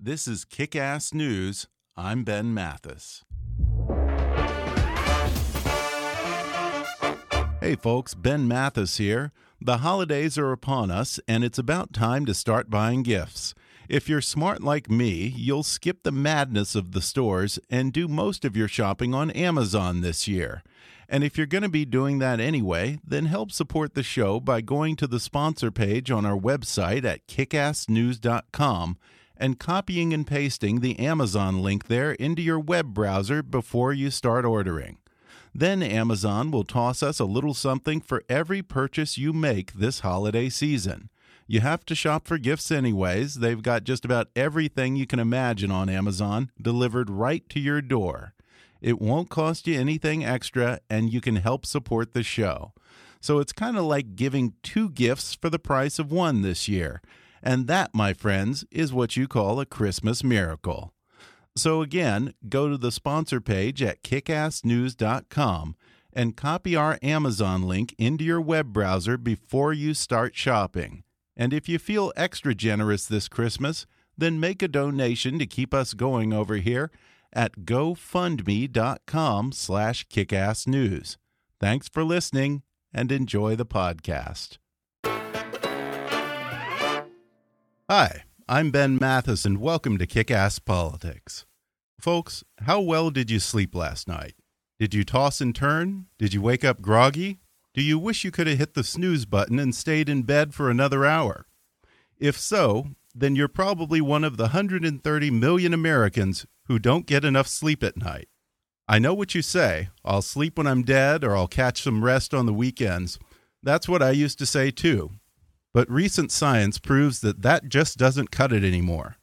This is Kick Ass News. I'm Ben Mathis. Hey, folks, Ben Mathis here. The holidays are upon us, and it's about time to start buying gifts. If you're smart like me, you'll skip the madness of the stores and do most of your shopping on Amazon this year. And if you're going to be doing that anyway, then help support the show by going to the sponsor page on our website at kickassnews.com and copying and pasting the Amazon link there into your web browser before you start ordering. Then Amazon will toss us a little something for every purchase you make this holiday season. You have to shop for gifts anyways. They've got just about everything you can imagine on Amazon delivered right to your door. It won't cost you anything extra, and you can help support the show. So it's kind of like giving two gifts for the price of one this year. And that, my friends, is what you call a Christmas miracle. So again, go to the sponsor page at kickassnews.com and copy our Amazon link into your web browser before you start shopping. And if you feel extra generous this Christmas, then make a donation to keep us going over here at gofundme.com slash kickassnews. Thanks for listening and enjoy the podcast. Hi, I'm Ben Mathis, and welcome to Kick Ass Politics. Folks, how well did you sleep last night? Did you toss and turn? Did you wake up groggy? Do you wish you could have hit the snooze button and stayed in bed for another hour? If so, then you're probably one of the 130 million Americans who don't get enough sleep at night. I know what you say I'll sleep when I'm dead or I'll catch some rest on the weekends. That's what I used to say too. But recent science proves that that just doesn't cut it anymore.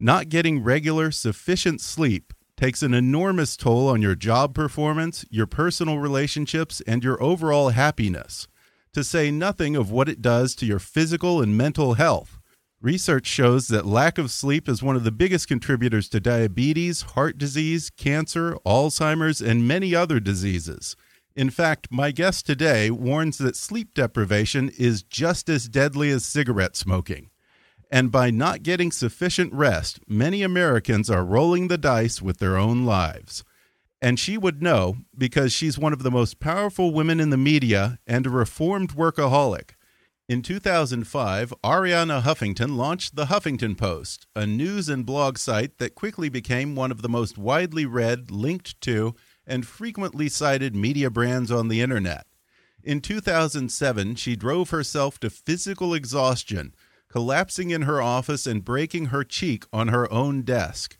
Not getting regular, sufficient sleep takes an enormous toll on your job performance, your personal relationships, and your overall happiness, to say nothing of what it does to your physical and mental health. Research shows that lack of sleep is one of the biggest contributors to diabetes, heart disease, cancer, Alzheimer's, and many other diseases. In fact, my guest today warns that sleep deprivation is just as deadly as cigarette smoking. And by not getting sufficient rest, many Americans are rolling the dice with their own lives. And she would know because she's one of the most powerful women in the media and a reformed workaholic. In 2005, Arianna Huffington launched the Huffington Post, a news and blog site that quickly became one of the most widely read, linked to, and frequently cited media brands on the internet. In 2007, she drove herself to physical exhaustion, collapsing in her office and breaking her cheek on her own desk.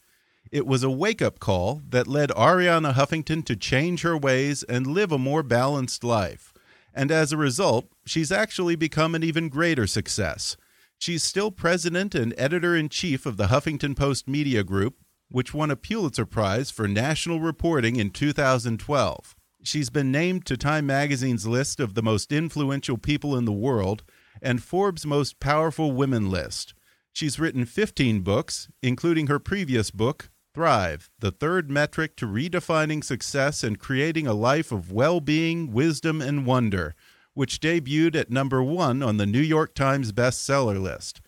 It was a wake up call that led Arianna Huffington to change her ways and live a more balanced life. And as a result, she's actually become an even greater success. She's still president and editor in chief of the Huffington Post Media Group, which won a Pulitzer Prize for national reporting in 2012. She's been named to Time magazine's list of the most influential people in the world and Forbes' most powerful women list. She's written 15 books, including her previous book, Thrive The Third Metric to Redefining Success and Creating a Life of Well Being, Wisdom, and Wonder, which debuted at number one on the New York Times bestseller list.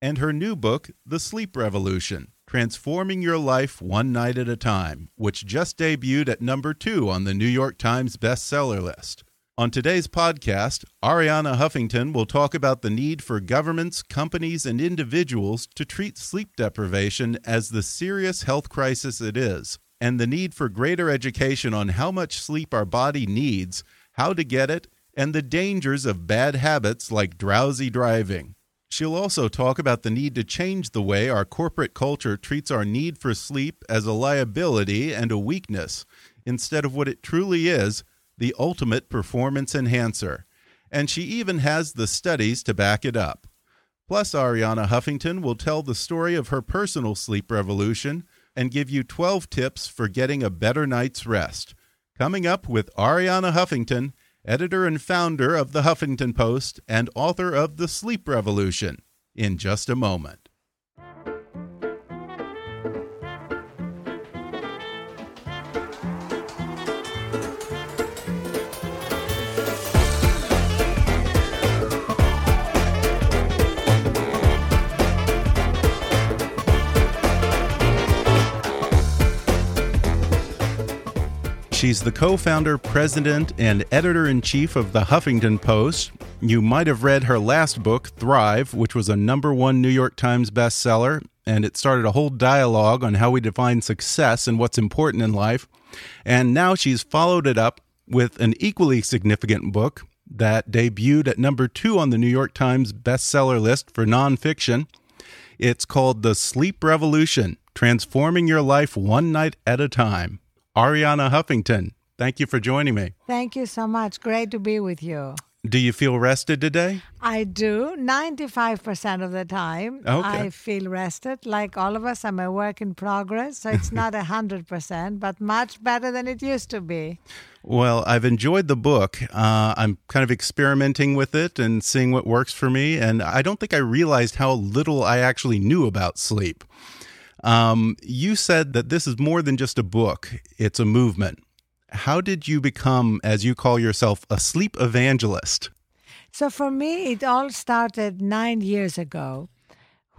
And her new book, The Sleep Revolution Transforming Your Life One Night at a Time, which just debuted at number two on the New York Times bestseller list. On today's podcast, Arianna Huffington will talk about the need for governments, companies, and individuals to treat sleep deprivation as the serious health crisis it is, and the need for greater education on how much sleep our body needs, how to get it, and the dangers of bad habits like drowsy driving. She'll also talk about the need to change the way our corporate culture treats our need for sleep as a liability and a weakness, instead of what it truly is the ultimate performance enhancer. And she even has the studies to back it up. Plus, Arianna Huffington will tell the story of her personal sleep revolution and give you 12 tips for getting a better night's rest. Coming up with Arianna Huffington, editor and founder of the Huffington Post and author of The Sleep Revolution, in just a moment. She's the co founder, president, and editor in chief of the Huffington Post. You might have read her last book, Thrive, which was a number one New York Times bestseller, and it started a whole dialogue on how we define success and what's important in life. And now she's followed it up with an equally significant book that debuted at number two on the New York Times bestseller list for nonfiction. It's called The Sleep Revolution Transforming Your Life One Night at a Time. Arianna Huffington, thank you for joining me. Thank you so much. Great to be with you. Do you feel rested today? I do. 95% of the time, Okay. I feel rested. Like all of us, I'm a work in progress. So it's not 100%, but much better than it used to be. Well, I've enjoyed the book. Uh, I'm kind of experimenting with it and seeing what works for me. And I don't think I realized how little I actually knew about sleep. Um, you said that this is more than just a book, it's a movement. How did you become, as you call yourself, a sleep evangelist? So for me, it all started nine years ago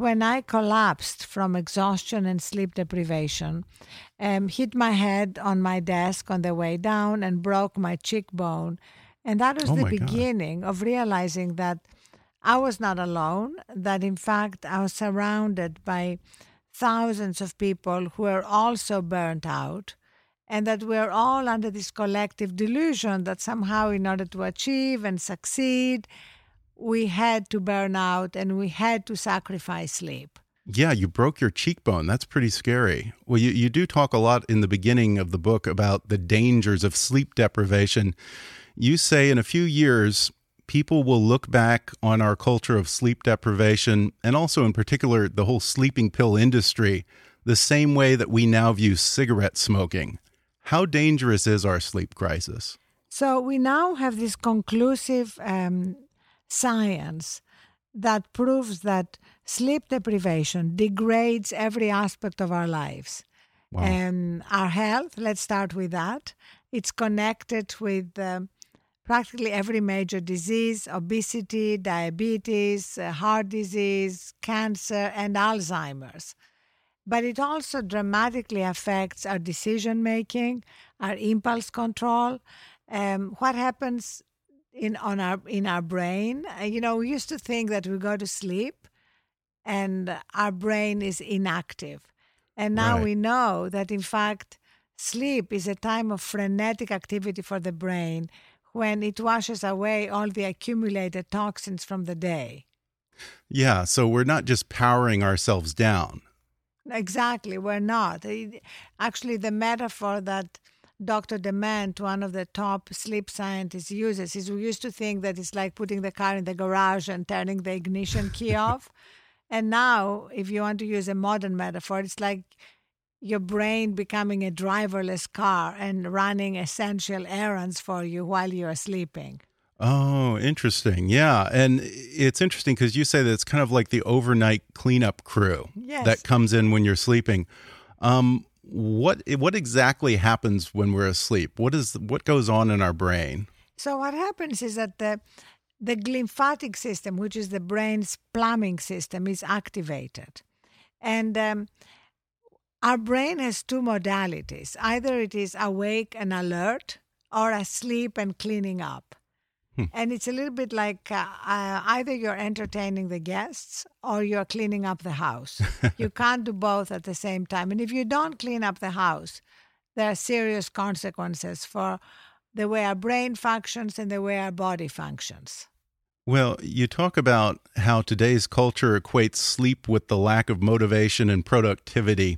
when I collapsed from exhaustion and sleep deprivation, um, hit my head on my desk on the way down, and broke my cheekbone. And that was Oh the my God. beginning of realizing that I was not alone, that in fact I was surrounded by thousands of people who are also burnt out and that we're all under this collective delusion that somehow in order to achieve and succeed we had to burn out and we had to sacrifice sleep Yeah, you broke your cheekbone. That's pretty scary. Well, you, you do talk a lot in the beginning of the book about the dangers of sleep deprivation. You say in a few years, people will look back on our culture of sleep deprivation and also, in particular, the whole sleeping pill industry the same way that we now view cigarette smoking. How dangerous is our sleep crisis? so we now have this conclusive um, science that proves that sleep deprivation degrades every aspect of our lives Wow. and our health let's start with that it's connected with um, practically every major disease obesity diabetes uh, heart disease cancer and alzheimer's. But it also dramatically affects our decision making our impulse control um, what happens in on our in our brain. Uh, you know we used to think that we go to sleep and our brain is inactive. And now Right. we know that in fact sleep is a time of frenetic activity for the brain when it washes away all the accumulated toxins from the day Yeah, so we're not just powering ourselves down. Exactly, we're not. Actually, the metaphor that Dr. Dement, one of the top sleep scientists, uses is we used to think that it's like putting the car in the garage and turning the ignition key off. And now, if you want to use a modern metaphor, it's like your brain becoming a driverless car and running essential errands for you while you're sleeping. Oh, interesting. Yeah. And it's interesting because you say that it's kind of like the overnight cleanup crew Yes. that comes in when you're sleeping. Um, what what exactly happens when we're asleep? What is what goes on in our brain? So what happens is that the the glymphatic system, which is the brain's plumbing system, is activated, and um, our brain has two modalities: either it is awake and alert, or asleep and cleaning up. And it's a little bit like uh, uh, either you're entertaining the guests or you're cleaning up the house. you can't do both at the same time. And if you don't clean up the house, there are serious consequences for the way our brain functions and the way our body functions. Well, you talk about how today's culture equates sleep with the lack of motivation and productivity.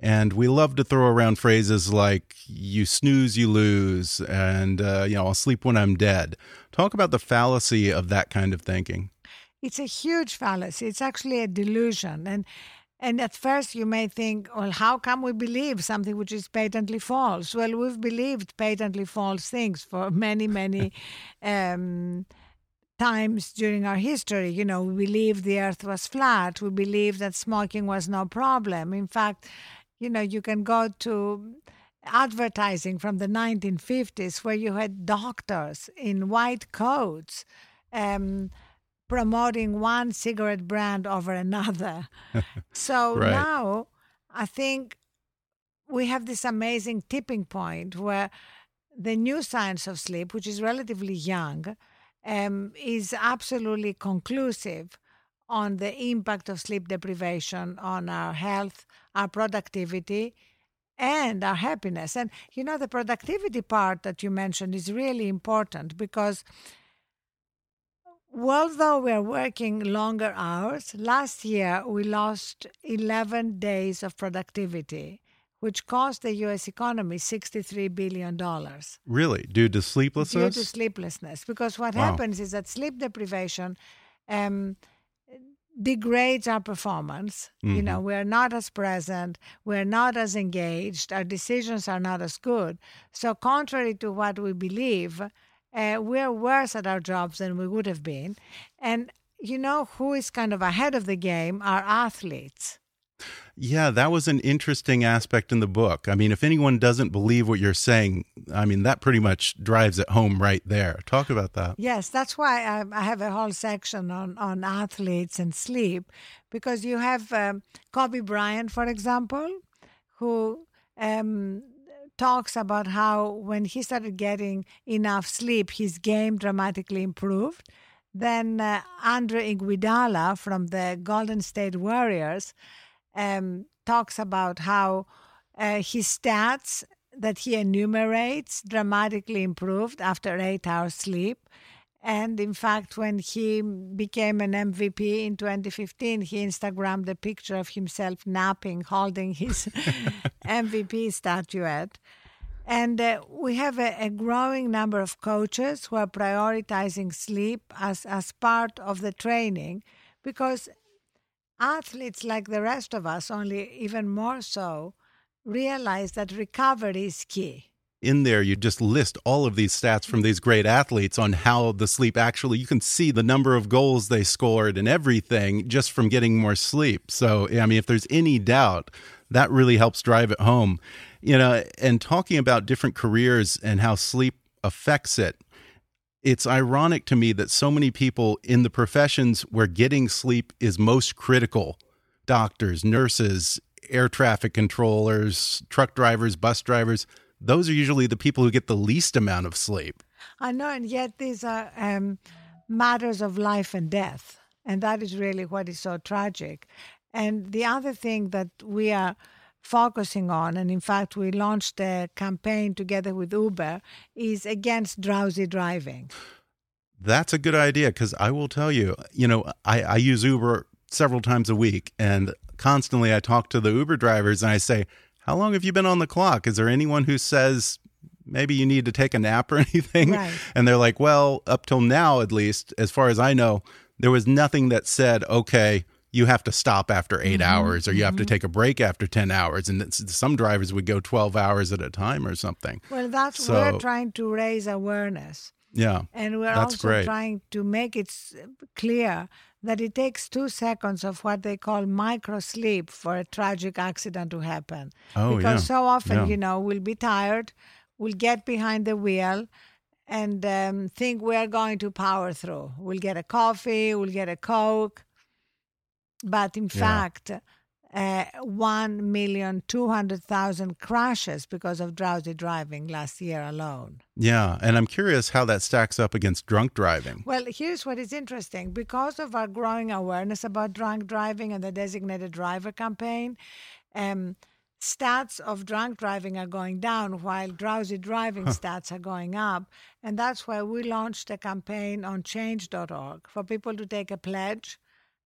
And we love to throw around phrases like you snooze, you lose, and, uh, you know, I'll sleep when I'm dead. Talk about the fallacy of that kind of thinking. It's a huge fallacy. It's actually a delusion. And and at first you may think, well, how come we believe something which is patently false? Well, we've believed patently false things for many, many um, times during our history. You know, we believed the earth was flat. We believed that smoking was no problem. In fact, you know, you can go to advertising from the 1950s where you had doctors in white coats um, promoting one cigarette brand over another. so Right. now I think we have this amazing tipping point where the new science of sleep, which is relatively young, um, is absolutely conclusive on the impact of sleep deprivation on our health, our productivity, and our happiness. And you know, the productivity part that you mentioned is really important because although we're working longer hours, last year we lost 11 days of productivity, which cost the US economy $63 billion Really? Due to sleeplessness? due to sleeplessness. Because what Wow. happens is that sleep deprivation um, degrades our performance. You know, we're not as present, we're not as engaged, our decisions are not as good. So, contrary to what we believe, uh, we're worse at our jobs than we would have been. And you know who is kind of ahead of the game? Our athletes. Yeah, that was an interesting aspect in the book. I mean, if anyone doesn't believe what you're saying, I mean, that pretty much drives it home right there. Talk about that. Yes, that's why I, I have a whole section on, on athletes and sleep, because you have um, Kobe Bryant, for example, who um, talks about how when he started getting enough sleep, his game dramatically improved. Then uh, Andre Iguodala from the Golden State Warriors um, talks about how uh, his stats that he enumerates dramatically improved after eight hours sleep. And in fact, when he became an MVP in 2015, he Instagrammed a picture of himself napping, holding his MVP statuette. And uh, we have a, a growing number of coaches who are prioritizing sleep as, as part of the training because athletes, like the rest of us, only even more so, realize that recovery is key. in there you just list all of these stats from these great athletes on how the sleep actually you can see the number of goals they scored and everything just from getting more sleep so i mean if there's any doubt that really helps drive it home you know and talking about different careers and how sleep affects it it's ironic to me that so many people in the professions where getting sleep is most critical doctors nurses air traffic controllers truck drivers bus drivers those are usually the people who get the least amount of sleep. I know, and yet these are um, matters of life and death. And that is really what is so tragic. And the other thing that we are focusing on, and in fact, we launched a campaign together with Uber, is against drowsy driving. That's a good idea because I will tell you, you know, I, I use Uber several times a week and constantly I talk to the Uber drivers and I say, How long have you been on the clock? Is there anyone who says maybe you need to take a nap or anything? Right. And they're like, Well, up till now, at least, as far as I know, there was nothing that said, Okay, you have to stop after 8 hours or you have to take a break after 10 hours. And some drivers would go 12 hours at a time or something. Well, that's So- we're trying to raise awareness. Yeah. And we're also great. trying to make it clear that it takes two seconds of what they call micro sleep for a tragic accident to happen. Oh, because yeah. so often, Yeah. you know, we'll be tired, we'll get behind the wheel and um, think we're going to power through. We'll get a coffee, we'll get a Coke. But in Yeah. fact, uh, 1,200,000 crashes because of drowsy driving last year alone. Yeah, and I'm curious how that stacks up against drunk driving. Well, here's what is interesting. Because of our growing awareness about drunk driving and the designated driver campaign, um, stats of drunk driving are going down while drowsy driving huh. stats are going up. And that's why we launched a campaign on change.org for people to take a pledge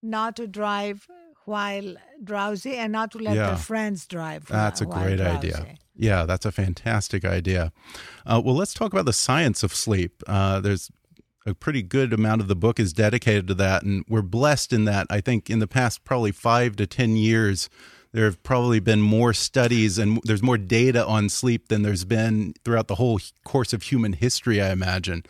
not to drive while drowsy and not to let yeah. their friends drive. That's a great drowsy. idea. Yeah, that's a fantastic idea. Uh, well, let's talk about the science of sleep. Uh, there's a pretty good amount of the book is dedicated to that, and we're blessed in that. I think in the past probably five to ten years, there have probably been more studies and there's more data on sleep than there's been throughout the whole course of human history. I imagine.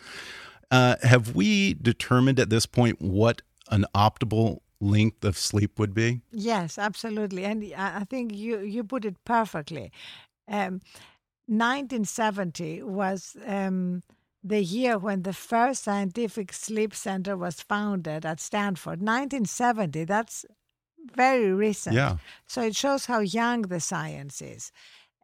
Uh, have we determined at this point what an optimal length of sleep would be? Yes, absolutely. And I think you, you put it perfectly. Um, 1970 was um, the year when the first scientific sleep center was founded at Stanford. 1970, that's very recent. Yeah. So it shows how young the science is.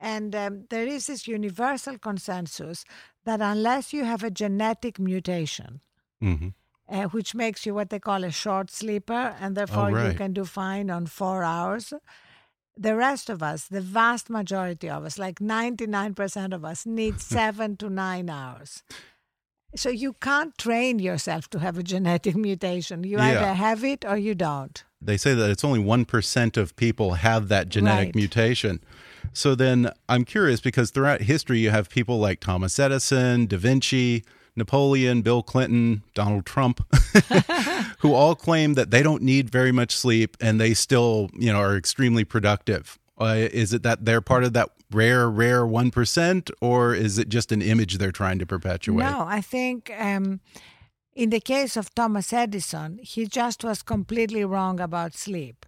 And um, there is this universal consensus that unless you have a genetic mutation, mm-hmm uh, which makes you what they call a short sleeper, and therefore oh, right. you can do fine on four hours. The rest of us, the vast majority of us, like 99% of us, need seven to nine hours. So you can't train yourself to have a genetic mutation. You yeah. either have it or you don't. They say that it's only 1% of people have that genetic right. mutation. So then I'm curious because throughout history, you have people like Thomas Edison, Da Vinci, Napoleon, Bill Clinton, Donald Trump, who all claim that they don't need very much sleep and they still, you know, are extremely productive. Uh, is it that they're part of that rare, rare one percent, or is it just an image they're trying to perpetuate? No, I think um, in the case of Thomas Edison, he just was completely wrong about sleep.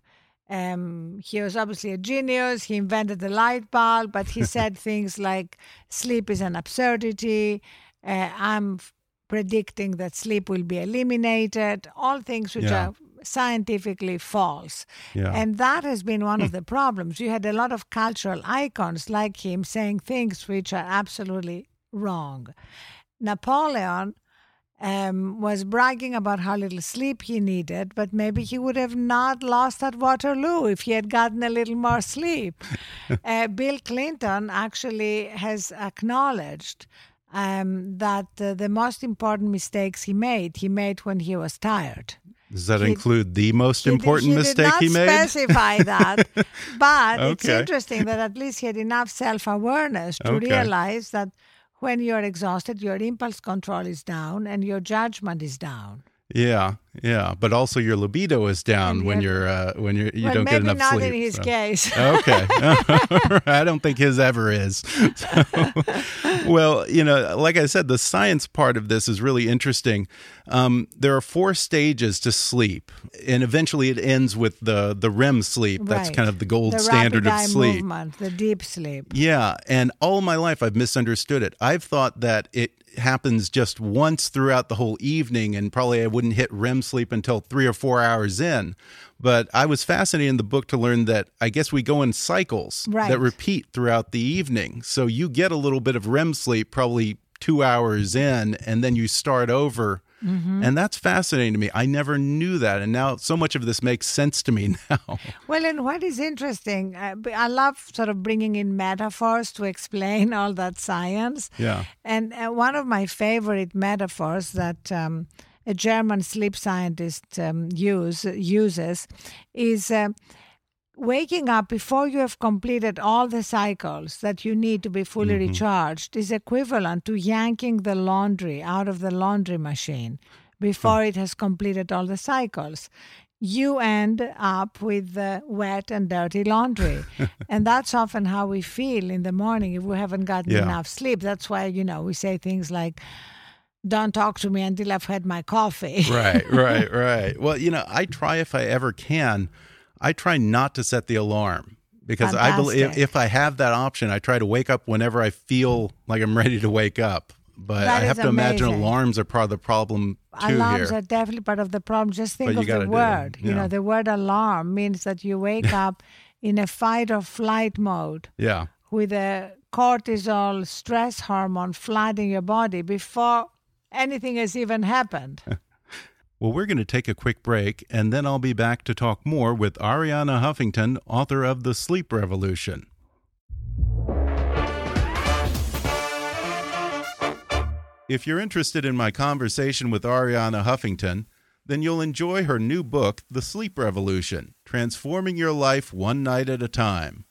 Um, he was obviously a genius. He invented the light bulb, but he said things like sleep is an absurdity uh, I'm predicting that sleep will be eliminated, all things which yeah. are scientifically false. Yeah. And that has been one of the problems. You had a lot of cultural icons like him saying things which are absolutely wrong. Napoleon um, was bragging about how little sleep he needed, but maybe he would have not lost at Waterloo if he had gotten a little more sleep. uh, Bill Clinton actually has acknowledged um, that uh, the most important mistakes he made, he made when he was tired. Does that he, include the most important he mistake he made? specify that, but okay. it's interesting that at least he had enough self-awareness to okay. realize that when you're exhausted, your impulse control is down and your judgment is down. Yeah, yeah, but also your libido is down when you're uh, when you're you well, don't get enough not sleep. in his so. case. okay, I don't think his ever is. So, well, you know, like I said, the science part of this is really interesting. Um, there are four stages to sleep, and eventually it ends with the the REM sleep. That's kind of the gold the standard of sleep. Movement, the deep sleep. Yeah, and all my life I've misunderstood it. I've thought that it happens just once throughout the whole evening, and probably I wouldn't hit REM sleep until three or four hours in. But I was fascinated in the book to learn that I guess we go in cycles right. that repeat throughout the evening. So you get a little bit of REM sleep probably two hours in, and then you start over Mm -hmm. And that's fascinating to me. I never knew that. And now so much of this makes sense to me now. Well, and what is interesting, uh, I love sort of bringing in metaphors to explain all that science. Yeah. And uh, one of my favorite metaphors that um, a German sleep scientist um, use, uses is. Uh, waking up before you have completed all the cycles that you need to be fully mm-hmm. recharged is equivalent to yanking the laundry out of the laundry machine before it has completed all the cycles. You end up with uh, wet and dirty laundry. and that's often how we feel in the morning if we haven't gotten yeah. enough sleep. That's why, you know, we say things like, don't talk to me until I've had my coffee. right, right, right. Well, you know, I try if I ever can I try not to set the alarm because Fantastic. I believe if I have that option, I try to wake up whenever I feel like I'm ready to wake up. But that I have to amazing. imagine alarms are part of the problem too Alarms here. are definitely part of the problem. Just think But of the word. Yeah. You know, the word alarm means that you wake up in a fight or flight mode Yeah. with a cortisol stress hormone flooding your body before anything has even happened. Well, we're going to take a quick break, and then I'll be back to talk more with Arianna Huffington, author of The Sleep Revolution. If you're interested in my conversation with Arianna Huffington, then you'll enjoy her new book, The Sleep Revolution Transforming Your Life One Night at a Time.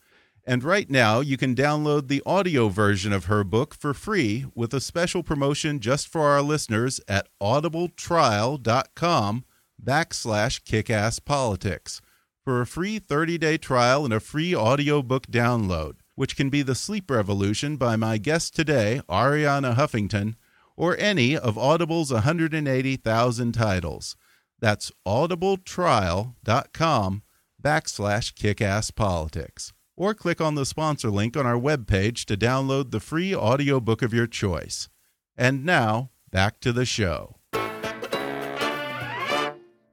And right now, you can download the audio version of her book for free with a special promotion just for our listeners at audibletrial.com backslash kickasspolitics for a free 30-day trial and a free audiobook download, which can be The Sleep Revolution by my guest today, Arianna Huffington, or any of Audible's 180,000 titles. That's audibletrial.com backslash kickasspolitics. Or click on the sponsor link on our webpage to download the free audiobook of your choice. And now, back to the show.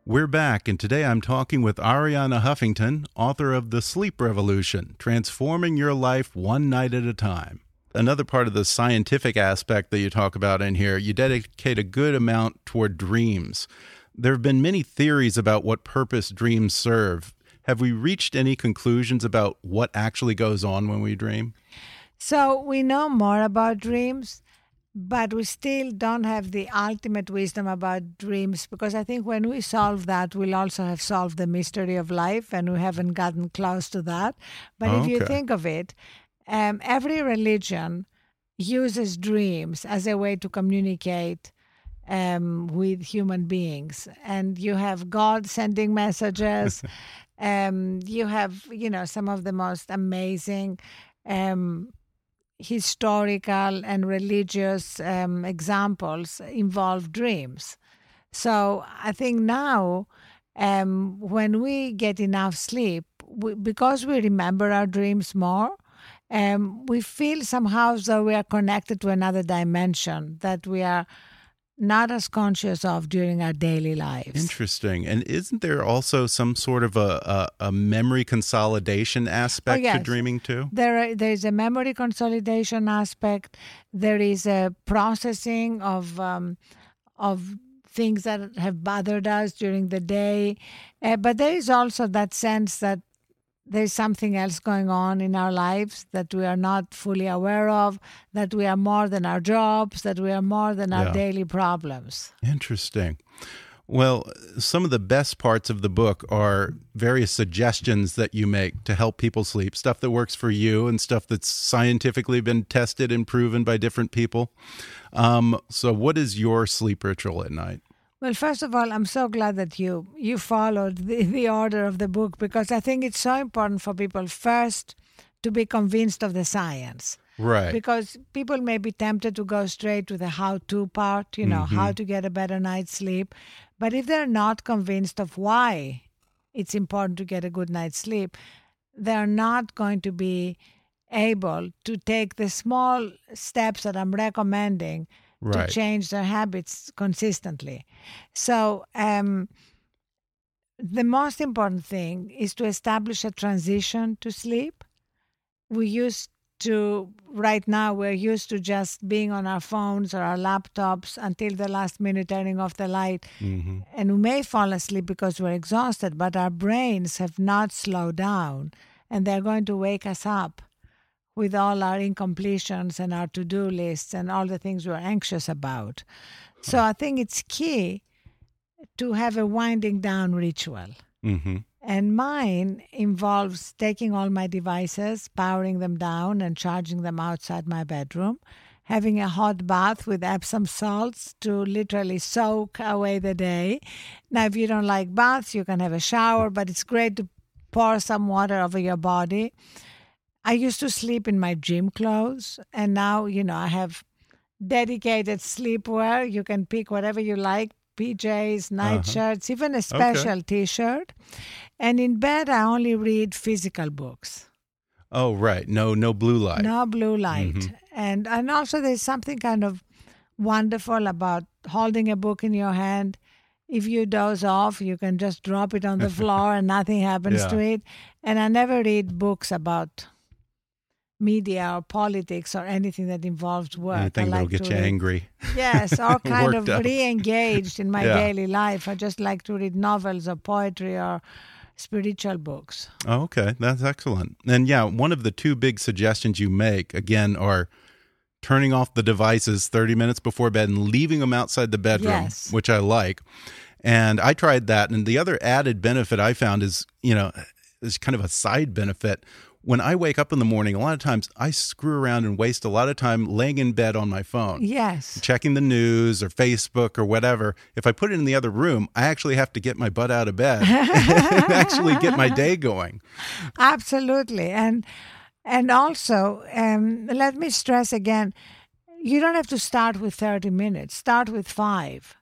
We're back, and today I'm talking with Arianna Huffington, author of The Sleep Revolution Transforming Your Life One Night at a Time. Another part of the scientific aspect that you talk about in here, you dedicate a good amount toward dreams. There have been many theories about what purpose dreams serve. Have we reached any conclusions about what actually goes on when we dream? So we know more about dreams, but we still don't have the ultimate wisdom about dreams because I think when we solve that, we'll also have solved the mystery of life, and we haven't gotten close to that. But if you think of it, um, every religion uses dreams as a way to communicate um, with human beings. And you have God sending messages. um, you have, you know, some of the most amazing um, historical and religious um, examples involve dreams. So I think now, um, when we get enough sleep, we, because we remember our dreams more, um, we feel somehow though we are connected to another dimension that we are not as conscious of during our daily lives. Interesting. And isn't there also some sort of a, a, a memory consolidation aspect to yes. dreaming too? There, are, there is a memory consolidation aspect. There is a processing of um, of things that have bothered us during the day, uh, but there is also that sense that there is something else going on in our lives that we are not fully aware of. That we are more than our jobs. That we are more than our Yeah. daily problems. Interesting. Well, some of the best parts of the book are various suggestions that you make to help people sleep, stuff that works for you and stuff that's scientifically been tested and proven by different people. Um, so, what is your sleep ritual at night? Well, first of all, I'm so glad that you you followed the, the order of the book because I think it's so important for people first to be convinced of the science. Right. Because people may be tempted to go straight to the how to part, you know, how mm-hmm. to get a better night's sleep. But if they're not convinced of why it's important to get a good night's sleep, they're not going to be able to take the small steps that I'm recommending Right. to change their habits consistently. So, um, the most important thing is to establish a transition to sleep. We used to, right now, we're used to just being on our phones or our laptops until the last minute, turning off the light. Mhm. And we may fall asleep because we're exhausted, but our brains have not slowed down and they're going to wake us up with all our incompletions and our to do lists and all the things we're anxious about. So I think it's key to have a winding down ritual. hmm And mine involves taking all my devices, powering them down, and charging them outside my bedroom, having a hot bath with Epsom salts to literally soak away the day. Now, if you don't like baths, you can have a shower, but it's great to pour some water over your body. I used to sleep in my gym clothes, and now, you know, I have dedicated sleepwear. You can pick whatever you like PJs, nightshirts, even a special t shirt. And in bed, I only read physical books, Oh, right. No, no blue light. no blue light. Mhm. And, and also, there's something kind of wonderful about holding a book in your hand if you doze off, you can just drop it on the floor and nothing happens Yeah. to it. And I never read books about media or politics or anything that involves work. I Anything that'll get you read- angry. Yes, or kind of up. re-engaged in my Yeah. daily life. I just like to read novels or poetry or spiritual books. Oh, okay, that's excellent. And yeah, one of the two big suggestions you make again are turning off the devices 30 minutes before bed and leaving them outside the bedroom, Yes. which I like. And I tried that. And the other added benefit I found is, you know, is kind of a side benefit. When I wake up in the morning, a lot of times I screw around and waste a lot of time laying in bed on my phone. Yes. checking the news or Facebook or whatever, if I put it in the other room, I actually have to get my butt out of bed and actually get my day going. Absolutely, and and also um, let me stress again: you don't have to start with thirty minutes. Start with five.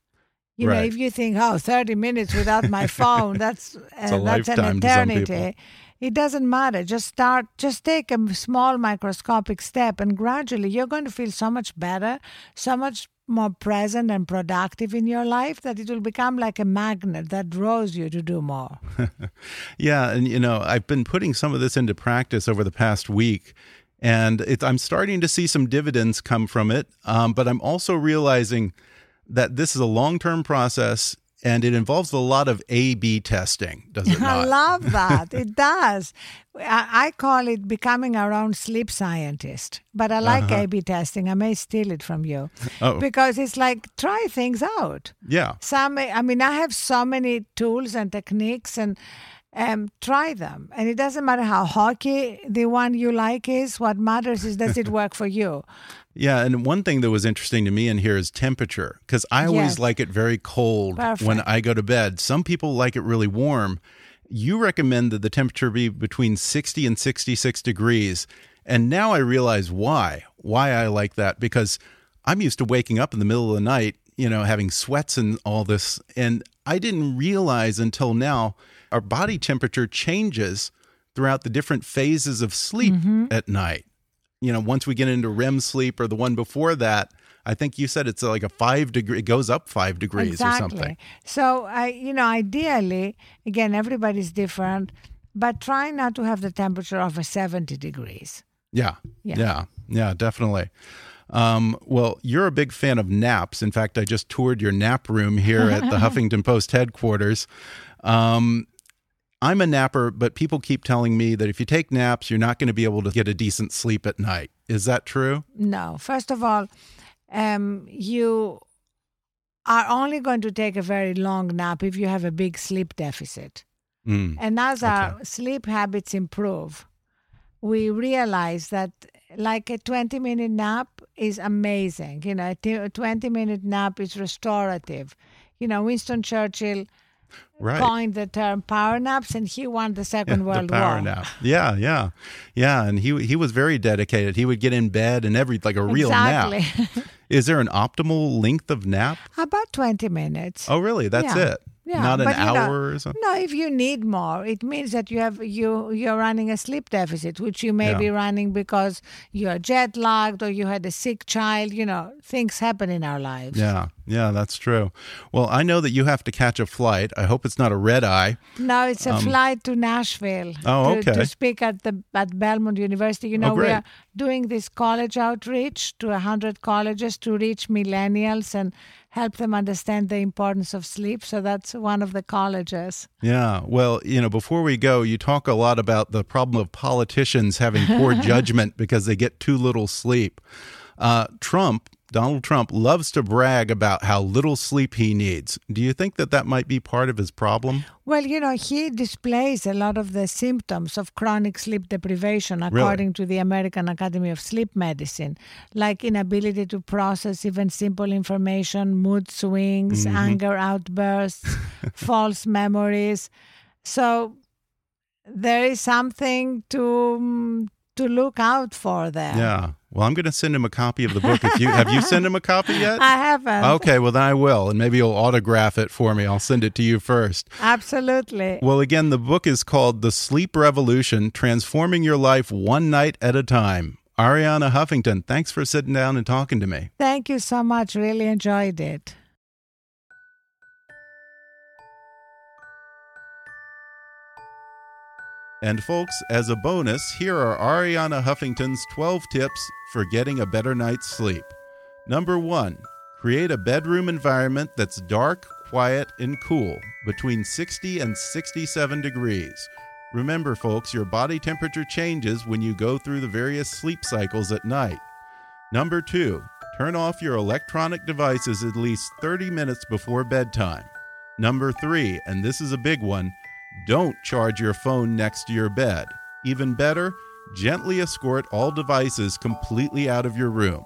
You know, if you think, oh, 30 minutes without my phone, that's uh, a that's an lifetime to some eternity. It doesn't matter. Just start. Just take a small microscopic step, and gradually you're going to feel so much better, so much more present and productive in your life that it will become like a magnet that draws you to do more. Yeah, and you know, I've been putting some of this into practice over the past week, and it, I'm starting to see some dividends come from it. Um, but I'm also realizing that this is a long term process, and it involves a lot of A/B testing. Does it not? I love that. it does. I, call it becoming our own sleep scientist, but I like A B testing. I may steal it from you Uh-huh. Oh. because it's like try things out. yeah, Some, I mean, I have so many tools and techniques and um, try them. And it doesn't matter how hokey the one you like is. What matters is does it work for you? Yeah, and one thing that was interesting to me in here is temperature because I always Yes. like it very cold when I go to bed. Some people like it really warm. You recommend that the temperature be between 60 and 66 degrees. And now I realize why. Why I like that because I'm used to waking up in the middle of the night, you know, having sweats and all this and I didn't realize until now our body temperature changes throughout the different phases of sleep mm-hmm. at night you know, once we get into REM sleep or the one before that, I think you said it's like a five degree, it goes up five degrees exactly. or something. So I, you know, ideally, again, everybody's different, but try not to have the temperature over 70 degrees. Yeah. Yeah. Yeah. Yeah, definitely. Um, well, you're a big fan of naps. In fact, I just toured your nap room here at the Huffington Post headquarters. Um, I'm a napper, but people keep telling me that if you take naps, you're not going to be able to get a decent sleep at night. Is that true? No. First of all, um, you are only going to take a very long nap if you have a big sleep deficit. Mm. And as our sleep habits improve, we realize that like a 20 minute nap is amazing. You know, a t- a 20 minute nap is restorative. You know, Winston Churchill Right. coined the term power naps and he won the Second the World power War. nap. Yeah, yeah, yeah. And he he was very dedicated. He would get in bed and every like a real exactly. nap. Is there an optimal length of nap? About 20 minutes. Oh, really? That's Yeah. it. Yeah, Not an you know- hour or something. No, if you need more, it means that you have you you're running a sleep deficit, which you may Yeah. be running because you're jet lagged or you had a sick child. You know, things happen in our lives. Yeah, yeah, that's true. Well, I know that you have to catch a flight. I hope it's not a red eye. No, it's a flight to Nashville Um, Oh, to, okay. to speak at the at Belmont University. You know, we are doing this college outreach to hundred colleges to reach millennials and help them understand the importance of sleep. So that's one of the colleges. Yeah. Well, you know, before we go, you talk a lot about the problem of politicians having poor judgment because they get too little sleep. Uh, Trump, Donald Trump, loves to brag about how little sleep he needs. Do you think that that might be part of his problem? Well, you know, he displays a lot of the symptoms of chronic sleep deprivation, according to the American Academy of Sleep Medicine, like inability to process even simple information, mood swings, anger outbursts, false memories. So there is something to mm, to look out for there. Yeah. Well, I'm going to send him a copy of the book. If you have you sent him a copy yet? I haven't. Okay, well then I will, and maybe you'll autograph it for me. I'll send it to you first. Absolutely. Well, again, the book is called The Sleep Revolution Transforming Your Life One Night at a Time. Arianna Huffington, thanks for sitting down and talking to me. Thank you so much. Really enjoyed it. And, folks, as a bonus, here are Arianna Huffington's 12 tips for getting a better night's sleep. Number one, create a bedroom environment that's dark, quiet, and cool, between 60 and 67 degrees. Remember, folks, your body temperature changes when you go through the various sleep cycles at night. Number two, turn off your electronic devices at least 30 minutes before bedtime. Number three, and this is a big one, don't charge your phone next to your bed. Even better, gently escort all devices completely out of your room.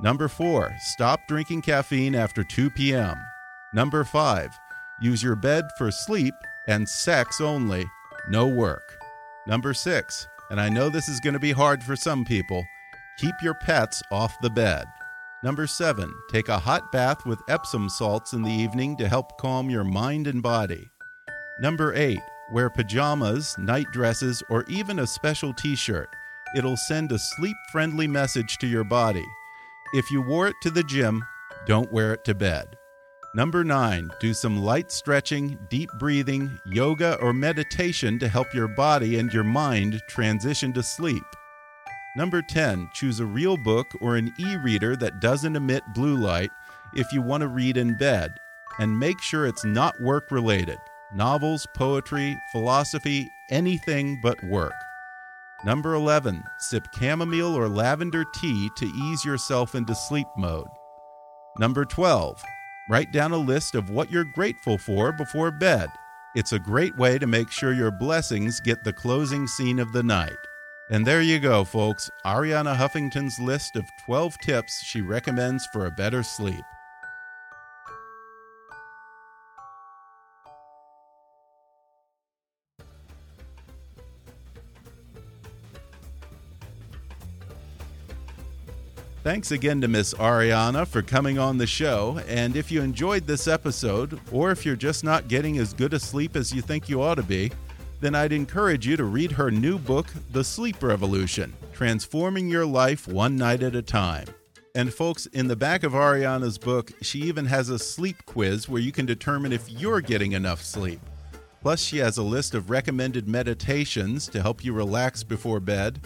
Number four, stop drinking caffeine after 2 p.m. Number five, use your bed for sleep and sex only, no work. Number six, and I know this is going to be hard for some people, keep your pets off the bed. Number seven, take a hot bath with Epsom salts in the evening to help calm your mind and body. Number eight, wear pajamas, night dresses, or even a special t shirt. It'll send a sleep friendly message to your body. If you wore it to the gym, don't wear it to bed. Number nine, do some light stretching, deep breathing, yoga, or meditation to help your body and your mind transition to sleep. Number 10, choose a real book or an e reader that doesn't emit blue light if you want to read in bed, and make sure it's not work related novels, poetry, philosophy, anything but work. Number 11, sip chamomile or lavender tea to ease yourself into sleep mode. Number 12, write down a list of what you're grateful for before bed. It's a great way to make sure your blessings get the closing scene of the night. And there you go, folks Arianna Huffington's list of 12 tips she recommends for a better sleep. Thanks again to Miss Arianna for coming on the show. And if you enjoyed this episode, or if you're just not getting as good a sleep as you think you ought to be, then I'd encourage you to read her new book, The Sleep Revolution Transforming Your Life One Night at a Time. And, folks, in the back of Arianna's book, she even has a sleep quiz where you can determine if you're getting enough sleep. Plus, she has a list of recommended meditations to help you relax before bed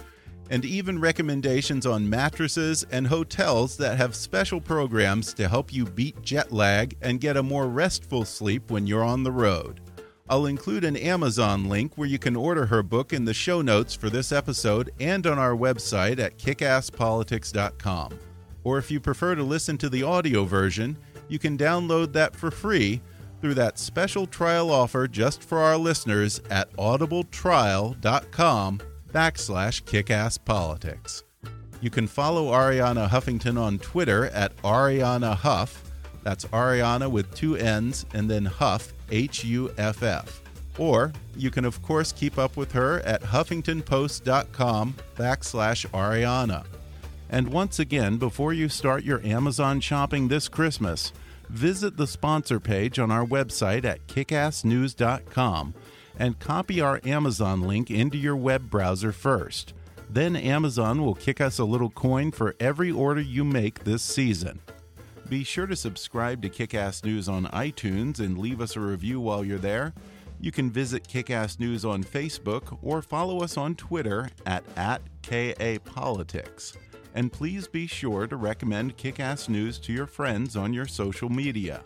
and even recommendations on mattresses and hotels that have special programs to help you beat jet lag and get a more restful sleep when you're on the road. I'll include an Amazon link where you can order her book in the show notes for this episode and on our website at kickasspolitics.com. Or if you prefer to listen to the audio version, you can download that for free through that special trial offer just for our listeners at audibletrial.com backslash kickasspolitics. You can follow Arianna Huffington on Twitter at Arianna Huff. That's Arianna with two N's and then Huff, H U F F. Or you can, of course, keep up with her at huffingtonpost.com backslash Arianna. And once again, before you start your Amazon shopping this Christmas, visit the sponsor page on our website at kickassnews.com and copy our Amazon link into your web browser first. Then Amazon will kick us a little coin for every order you make this season. Be sure to subscribe to Kickass News on iTunes and leave us a review while you're there. You can visit Kickass News on Facebook or follow us on Twitter at, at KAPolitics. And please be sure to recommend Kickass News to your friends on your social media.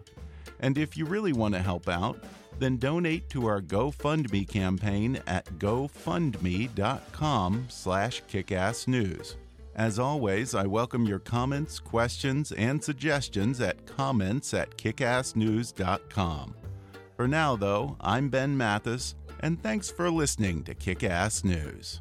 And if you really want to help out, then donate to our GoFundMe campaign at gofundme.com slash kickassnews. As always, I welcome your comments, questions, and suggestions at comments at kickassnews.com. For now, though, I'm Ben Mathis, and thanks for listening to Kickass News.